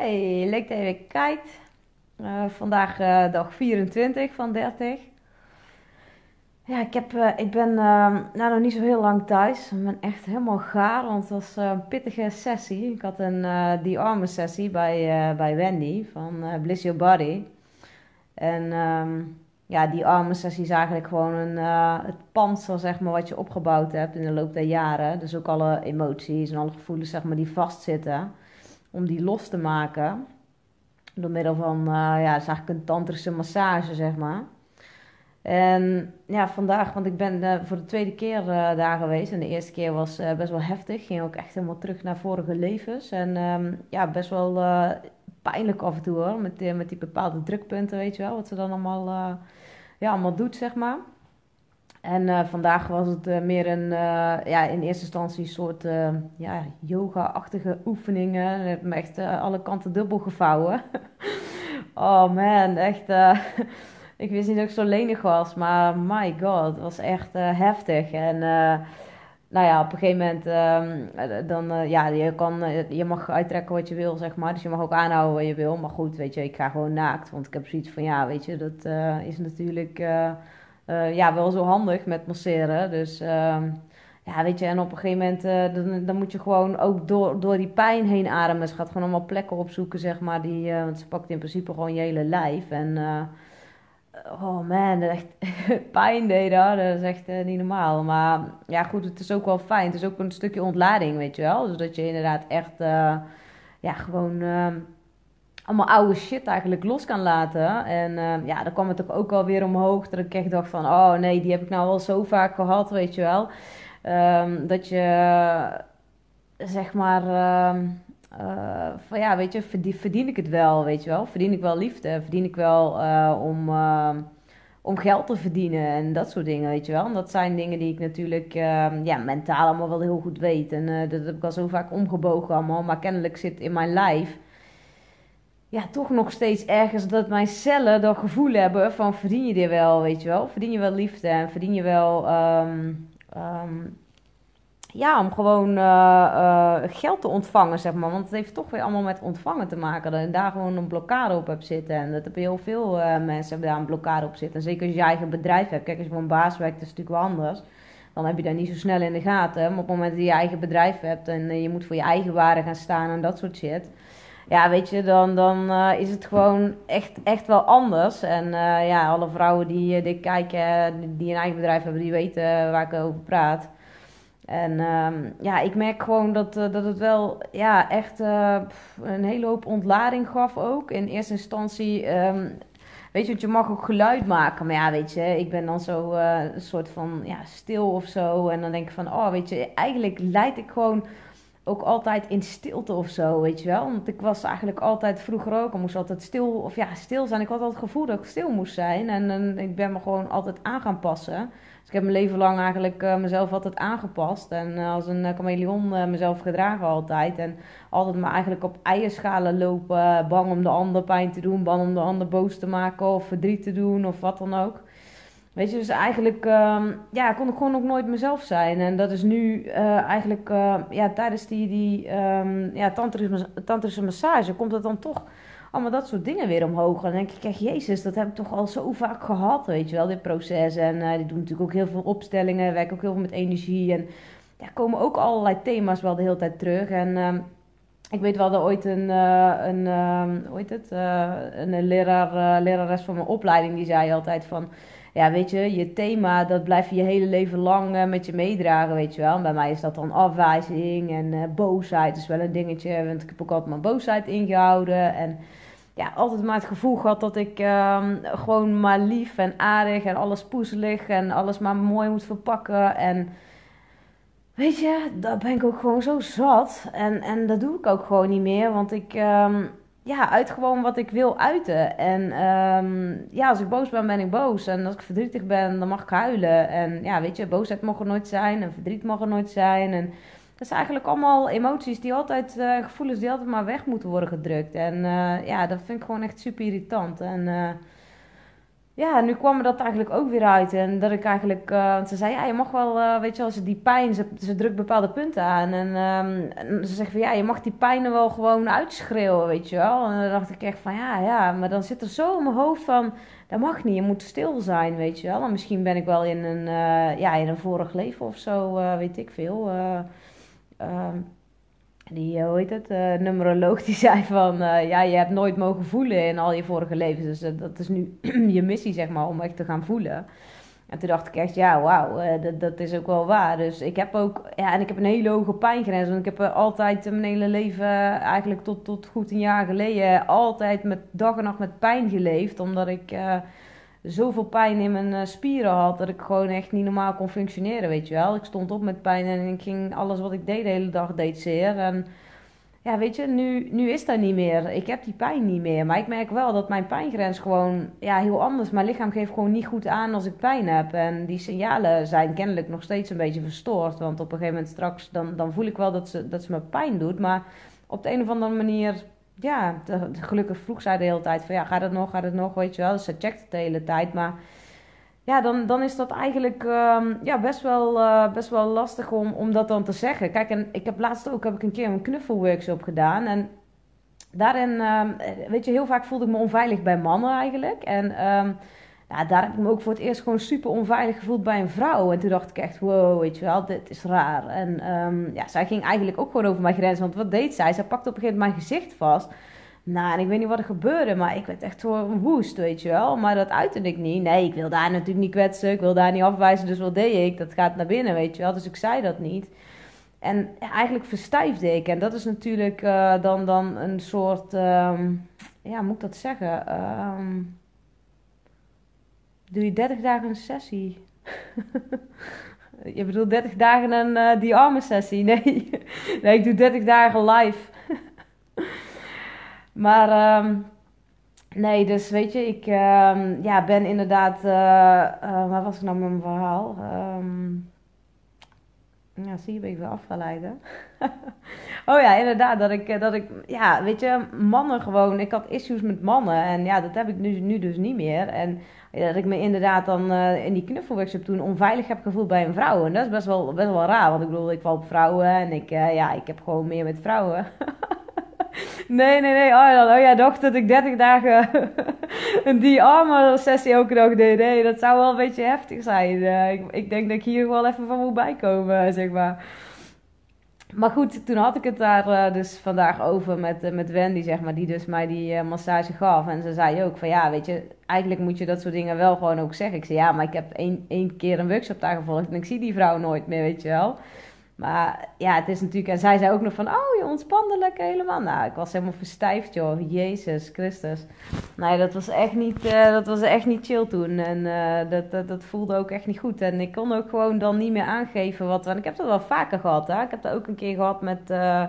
Hey, leuk dat je weer kijkt. Uh, vandaag uh, dag 24 van 30. Ja, ik, heb, uh, ik ben nou, nog niet zo heel lang thuis. Ik ben echt helemaal gaar, want het was een pittige sessie. Ik had een die arme sessie bij, bij Wendy van Bliss Your Body. En um, ja, die arme sessie is eigenlijk gewoon een, het panzer zeg maar, wat je opgebouwd hebt in de loop der jaren. Dus ook alle emoties en alle gevoelens zeg maar, die vastzitten om die los te maken. Door middel van, uh, ja, is eigenlijk een tantrische massage, zeg maar. En ja, vandaag, want ik ben uh, voor de tweede keer uh, daar geweest. En de eerste keer was best wel heftig. Ging ook echt helemaal terug naar vorige levens. En um, ja, best wel pijnlijk af en toe hoor. Met, met die bepaalde drukpunten, weet je wel. Wat ze dan allemaal, ja, allemaal doet, zeg maar. En uh, vandaag was het uh, meer een, uh, ja, in eerste instantie een soort ja, yoga-achtige oefeningen. Ik heb me echt alle kanten dubbel gevouwen. oh man, echt. ik wist niet dat ik zo lenig was, maar my god, het was echt heftig. En nou ja, op een gegeven moment, um, dan, ja, je, kan, je mag uittrekken wat je wil, zeg maar. Dus je mag ook aanhouden wat je wil. Maar goed, weet je, ik ga gewoon naakt. Want ik heb zoiets van, ja, weet je, dat is natuurlijk uh, ja, wel zo handig met masseren. Dus uh, ja, weet je, en op een gegeven moment uh, dan, dan, moet je gewoon ook door, door die pijn heen ademen. Ze gaat gewoon allemaal plekken opzoeken, zeg maar. Die, uh, want ze pakt in principe gewoon je hele lijf. En oh man, pijn deed dat. Dat is echt niet normaal. Maar ja, goed, het is ook wel fijn. Het is ook een stukje ontlading, weet je wel. Dus dat je inderdaad echt, ja, gewoon ehm, allemaal oude shit eigenlijk los kan laten. En uh, ja, dan kwam het ook wel weer omhoog. Dat ik echt dacht van, oh nee, die heb ik nou al zo vaak gehad, weet je wel. Um, dat je, zeg maar, uh, uh, van ja, weet je, verdien, ik het wel, weet je wel. Verdien ik wel liefde, verdien ik wel eh, om, ehm, om geld te verdienen en dat soort dingen, weet je wel. En dat zijn dingen die ik natuurlijk ja, mentaal allemaal wel heel goed weet. En eh, dat heb ik al zo vaak omgebogen allemaal. Maar kennelijk zit in mijn lijf ja, toch nog steeds ergens dat mijn cellen dat gevoel hebben van verdien je dit wel, weet je wel? Verdien je wel liefde en verdien je wel, um, ja, om gewoon uh, uh, geld te ontvangen, zeg maar. Want het heeft toch weer allemaal met ontvangen te maken. Dat je daar gewoon een blokkade op hebt zitten. En dat heb heel veel uh, mensen hebben daar een blokkade op zitten. En zeker als je eigen bedrijf hebt. Kijk, als je voor een baas werkt, is het natuurlijk wel anders. Dan heb je dat niet zo snel in de gaten. Maar op het moment dat je je eigen bedrijf hebt en je moet voor je eigen waarde gaan staan en dat soort shit ja, weet je, dan, dan uh, is het gewoon echt, echt wel anders. En uh, ja, alle vrouwen die uh, dit kijken, die een eigen bedrijf hebben, die weten waar ik over praat. En um, ja, ik merk gewoon dat, dat het wel ja, echt een hele hoop ontlading gaf ook. In eerste instantie, um, weet je, want je mag ook geluid maken. Maar ja, weet je, ik ben dan zo een soort van ja, stil of zo. En dan denk ik van, oh, weet je, eigenlijk leid ik gewoon ook altijd in stilte of zo, weet je wel. Want ik was eigenlijk altijd vroeger ook, ik moest altijd stil, of ja, stil zijn. Ik had altijd het gevoel dat ik stil moest zijn. En, ik ben me gewoon altijd aan gaan passen. Dus ik heb mijn leven lang eigenlijk uh, mezelf altijd aangepast. En uh, als een uh, chameleon mezelf gedragen altijd. En altijd maar eigenlijk op eierschalen lopen. Bang om de ander pijn te doen, bang om de ander boos te maken of verdriet te doen of wat dan ook. Weet je, dus eigenlijk um, ja, kon ik gewoon ook nooit mezelf zijn. En dat is nu uh, eigenlijk uh, ja, tijdens die, die um, ja, tantrische, tantrische massage komt het dan toch allemaal dat soort dingen weer omhoog. En dan denk ik, echt, jezus, dat heb ik toch al zo vaak gehad, weet je wel, dit proces. En uh, die doen natuurlijk ook heel veel opstellingen, werken ook heel veel met energie. En ja, komen ook allerlei thema's wel de hele tijd terug. En um, ik weet wel dat ooit een, een hoe heet het, een leraar, lerares van mijn opleiding, die zei altijd van ja, weet je, je thema, dat blijf je je hele leven lang uh, met je meedragen, weet je wel. En bij mij is dat dan afwijzing en uh, boosheid is wel een dingetje, want ik heb ook altijd mijn boosheid ingehouden. En ja, altijd maar het gevoel gehad dat ik uh, gewoon maar lief en aardig en alles poezelig en alles maar mooi moet verpakken. En weet je, daar ben ik ook gewoon zo zat. En, en dat doe ik ook gewoon niet meer, want ik... Um, ja, uit gewoon wat ik wil uiten. En um, ja, als ik boos ben, ben ik boos. En als ik verdrietig ben, dan mag ik huilen. En ja, weet je, boosheid mag er nooit zijn. En verdriet mag er nooit zijn. En dat zijn eigenlijk allemaal emoties die altijd, uh, gevoelens die altijd maar weg moeten worden gedrukt. En uh, ja, dat vind ik gewoon echt super irritant. En uh, ja, nu kwam er dat eigenlijk ook weer uit. En dat ik eigenlijk, uh, ze zei, ja, je mag wel, uh, weet je wel, ze die pijn, ze, ze drukt bepaalde punten aan. En, um, en ze zegt van, ja, je mag die pijnen wel gewoon uitschreeuwen, weet je wel. En dan dacht ik echt van, ja, ja, maar dan zit er zo in mijn hoofd van, dat mag niet, je moet stil zijn, weet je wel. En misschien ben ik wel in een, uh, ja, in een vorig leven of zo, weet ik veel. Um, die, eh, hoe het, uh, numeroloog, die zei van, uh, ja, je hebt nooit mogen voelen in al je vorige levens. Dus dat is nu je missie, zeg maar, om echt te gaan voelen. En toen dacht ik echt, ja, wauw, dat, dat is ook wel waar. Dus ik heb ook, ja, en ik heb een hele hoge pijngrens. Want ik heb altijd mijn hele leven, eigenlijk tot, tot goed een jaar geleden, altijd met dag en nacht met pijn geleefd. Omdat ik zoveel pijn in mijn spieren had, dat ik gewoon echt niet normaal kon functioneren, weet je wel. Ik stond op met pijn en ik ging, alles wat ik deed de hele dag deed zeer. En ja, weet je, nu, nu is dat niet meer. Ik heb die pijn niet meer. Maar ik merk wel dat mijn pijngrens gewoon ja, heel anders. Mijn lichaam geeft gewoon niet goed aan als ik pijn heb. En die signalen zijn kennelijk nog steeds een beetje verstoord. Want op een gegeven moment straks, dan, dan voel ik wel dat ze, dat ze me pijn doet. Maar op de een of andere manier ja, gelukkig vroeg zij de hele tijd van ja, gaat het nog, gaat het nog, weet je wel. Dus ze checkt het de hele tijd, maar ja, dan, dan is dat eigenlijk um, ja, best, wel, uh, best wel lastig om, om dat dan te zeggen. Kijk, en ik heb laatst ook heb ik een keer een knuffelworkshop gedaan en daarin, um, weet je, heel vaak voelde ik me onveilig bij mannen eigenlijk. En um, ja, daar heb ik me ook voor het eerst gewoon super onveilig gevoeld bij een vrouw. En toen dacht ik echt, wow, weet je wel, dit is raar. En um, ja, zij ging eigenlijk ook gewoon over mijn grens. Want wat deed zij? Zij pakte op een gegeven moment mijn gezicht vast. Nou, en ik weet niet wat er gebeurde, maar ik werd echt zo woest, weet je wel. Maar dat uitte ik niet. Nee, ik wil daar natuurlijk niet kwetsen, ik wil daar niet afwijzen, dus wat deed ik? Dat gaat naar binnen, weet je wel. Dus ik zei dat niet. En eigenlijk verstijfde ik. En dat is natuurlijk uh, dan, dan een soort, um, ja, moet ik dat zeggen? Um, Doe je 30 dagen een sessie? je bedoelt 30 dagen een uh, die arme sessie? Nee. nee, ik doe 30 dagen live. maar um, nee, dus weet je, ik um, ja, ben inderdaad. Uh, uh, waar was ik nou met mijn verhaal? Um, ja, zie je, ben ik weer oh ja, inderdaad, dat ik, dat ik, ja, weet je, mannen gewoon, ik had issues met mannen en ja, dat heb ik nu, nu dus niet meer. En dat ik me inderdaad dan uh, in die knuffelworkshop toen onveilig heb gevoeld bij een vrouw. En dat is best wel, best wel raar, want ik bedoel, ik val op vrouwen en ik, uh, ja, ik heb gewoon meer met vrouwen. nee, nee, nee, oh, dan, oh ja, dacht dat ik 30 dagen die arme sessie elke dag deed. Nee, dat zou wel een beetje heftig zijn. Uh, ik, ik denk dat ik hier wel even van moet bijkomen, zeg maar. Maar goed, toen had ik het daar uh, dus vandaag over met, met Wendy, zeg maar, die dus mij die massage gaf. En ze zei ook van ja, weet je, eigenlijk moet je dat soort dingen wel gewoon ook zeggen. Ik zei ja, maar ik heb één, één keer een workshop daar gevolgd en ik zie die vrouw nooit meer, weet je wel. Maar ja, het is natuurlijk, en zij zei ook nog van, oh, je ontspande lekker helemaal. Nou, ik was helemaal verstijfd, joh. Jezus Christus. Nee, dat was echt niet, uh, dat was echt niet chill toen. En uh, dat, dat, dat, voelde ook echt niet goed. En ik kon ook gewoon dan niet meer aangeven wat... Want ik heb dat wel vaker gehad, hè. Ik heb dat ook een keer gehad met... Uh,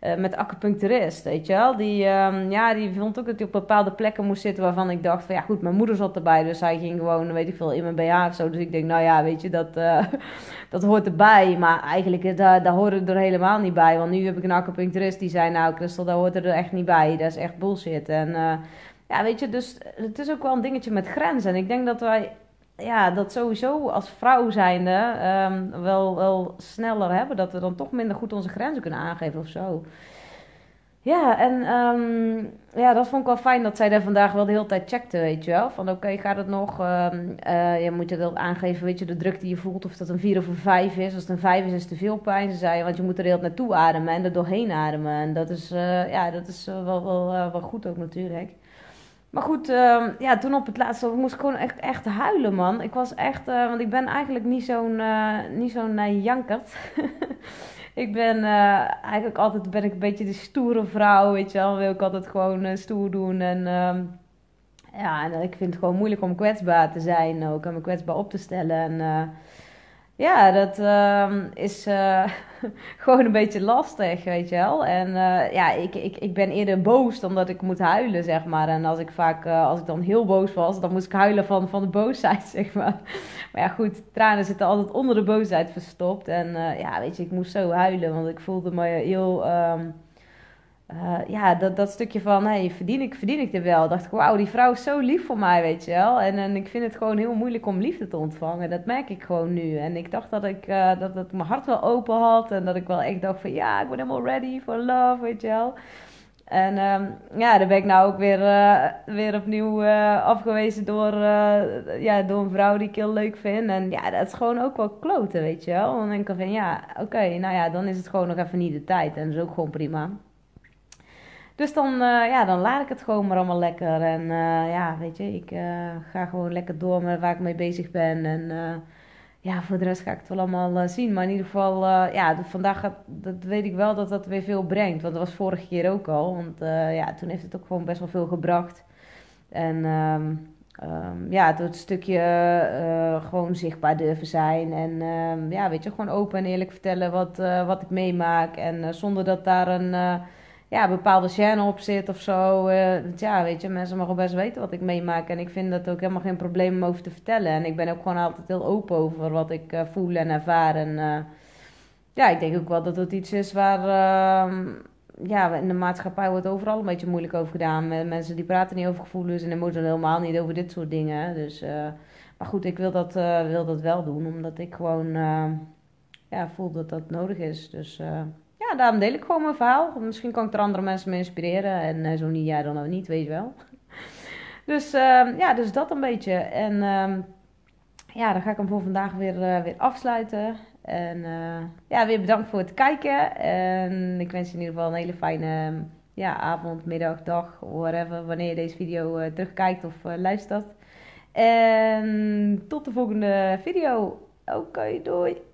uh, met acupuncturist, weet je wel. Die, um, ja, die vond ook dat hij op bepaalde plekken moest zitten waarvan ik dacht van ja goed, mijn moeder zat erbij, dus hij ging gewoon, weet ik veel, in mijn BH of zo. Dus ik denk, nou ja, weet je, dat, uh, dat hoort erbij. Maar eigenlijk, daar, daar horen er helemaal niet bij. Want nu heb ik een acupuncturist die zei, nou Christel, daar hoort er echt niet bij. Dat is echt bullshit. En ja, weet je, dus het is ook wel een dingetje met grenzen. En ik denk dat wij ja, dat sowieso als vrouw zijnde um, wel, wel sneller hebben. Dat we dan toch minder goed onze grenzen kunnen aangeven of zo. Ja, en um, ja, dat vond ik wel fijn dat zij daar vandaag wel de hele tijd checkte, weet je wel. Van oké, okay, gaat het nog? Um, uh, je moet je dat aangeven, weet je, de druk die je voelt, of dat een 4 of een 5 is. Als het een 5 is, is te veel pijn. Ze zei, want je moet er heel naartoe ademen en er doorheen ademen. En dat is, uh, ja, dat is uh, wel, wel, wel goed ook natuurlijk. Maar goed, uh, ja, toen op het laatste moest ik gewoon echt, echt huilen, man. Ik was echt, uh, want ik ben eigenlijk niet zo'n uh, niet zo'n uh, jankert. ik ben eigenlijk altijd ben ik een beetje de stoere vrouw, weet je wel. Wil ik altijd gewoon stoer doen en ehm, ja, en ik vind het gewoon moeilijk om kwetsbaar te zijn ook en me kwetsbaar op te stellen en ja, dat uh, is uh, gewoon een beetje lastig, weet je wel. En uh, ja, ik, ik, ik ben eerder boos dan ik moet huilen, zeg maar. En als ik vaak, uh, als ik dan heel boos was, dan moest ik huilen van, van de boosheid, zeg maar. Maar ja, goed, tranen zitten altijd onder de boosheid verstopt. En ja, weet je, ik moest zo huilen, want ik voelde me heel... Um, uh, ja, dat, dat stukje van, hey, verdien ik, verdien ik er wel? Dacht ik, wauw, die vrouw is zo lief voor mij, weet je wel. En, en ik vind het gewoon heel moeilijk om liefde te ontvangen. Dat merk ik gewoon nu. En ik dacht dat ik, uh, dat, dat mijn hart wel open had. En dat ik wel echt dacht van, ja, ik ben helemaal ready for love, weet je wel. En um, ja, dan ben ik nou ook weer, uh, weer opnieuw afgewezen door, ja, door een vrouw die ik heel leuk vind. En ja, dat is gewoon ook wel kloten, weet je wel. Dan denk ik van ja, oké, nou ja, dan is het gewoon nog even niet de tijd. En dat is ook gewoon prima. Dus dan, ja, dan laat ik het gewoon maar allemaal lekker. En ja, weet je, ik ga gewoon lekker door met waar ik mee bezig ben. En ja, voor de rest ga ik het wel allemaal zien. Maar in ieder geval, ja, vandaag dat weet ik wel dat dat weer veel brengt. Want dat was vorige keer ook al. Want ja, toen heeft het ook gewoon best wel veel gebracht. En um, um, ja, het stukje gewoon zichtbaar durven zijn. En um, ja, weet je, gewoon open en eerlijk vertellen wat, wat ik meemaak. En zonder dat daar een ja, bepaalde chaîne op zit of zo. Uh, ja, weet je, mensen mogen best weten wat ik meemaak. En ik vind dat ook helemaal geen probleem om over te vertellen. En ik ben ook gewoon altijd heel open over wat ik uh, voel en ervaar. En uh, ja, ik denk ook wel dat het iets is waar... Ehm, ja, in de maatschappij wordt overal een beetje moeilijk over gedaan. Mensen die praten niet over gevoelens en emoties helemaal niet over dit soort dingen. Dus, maar goed, ik wil dat, wil dat wel doen, omdat ik gewoon ja, voel dat dat nodig is. Dus daarom deel ik gewoon mijn verhaal. Misschien kan ik er andere mensen mee inspireren. En uh, zo niet, jij dan ook niet, weet je wel. Dus uh, ja, dus dat een beetje. En uh, ja, dan ga ik hem voor vandaag weer, uh, weer afsluiten. En eh, ja, weer bedankt voor het kijken. En ik wens je in ieder geval een hele fijne ja, avond, middag, dag, whatever. Wanneer je deze video terugkijkt of luistert. En tot de volgende video. Oké, doei.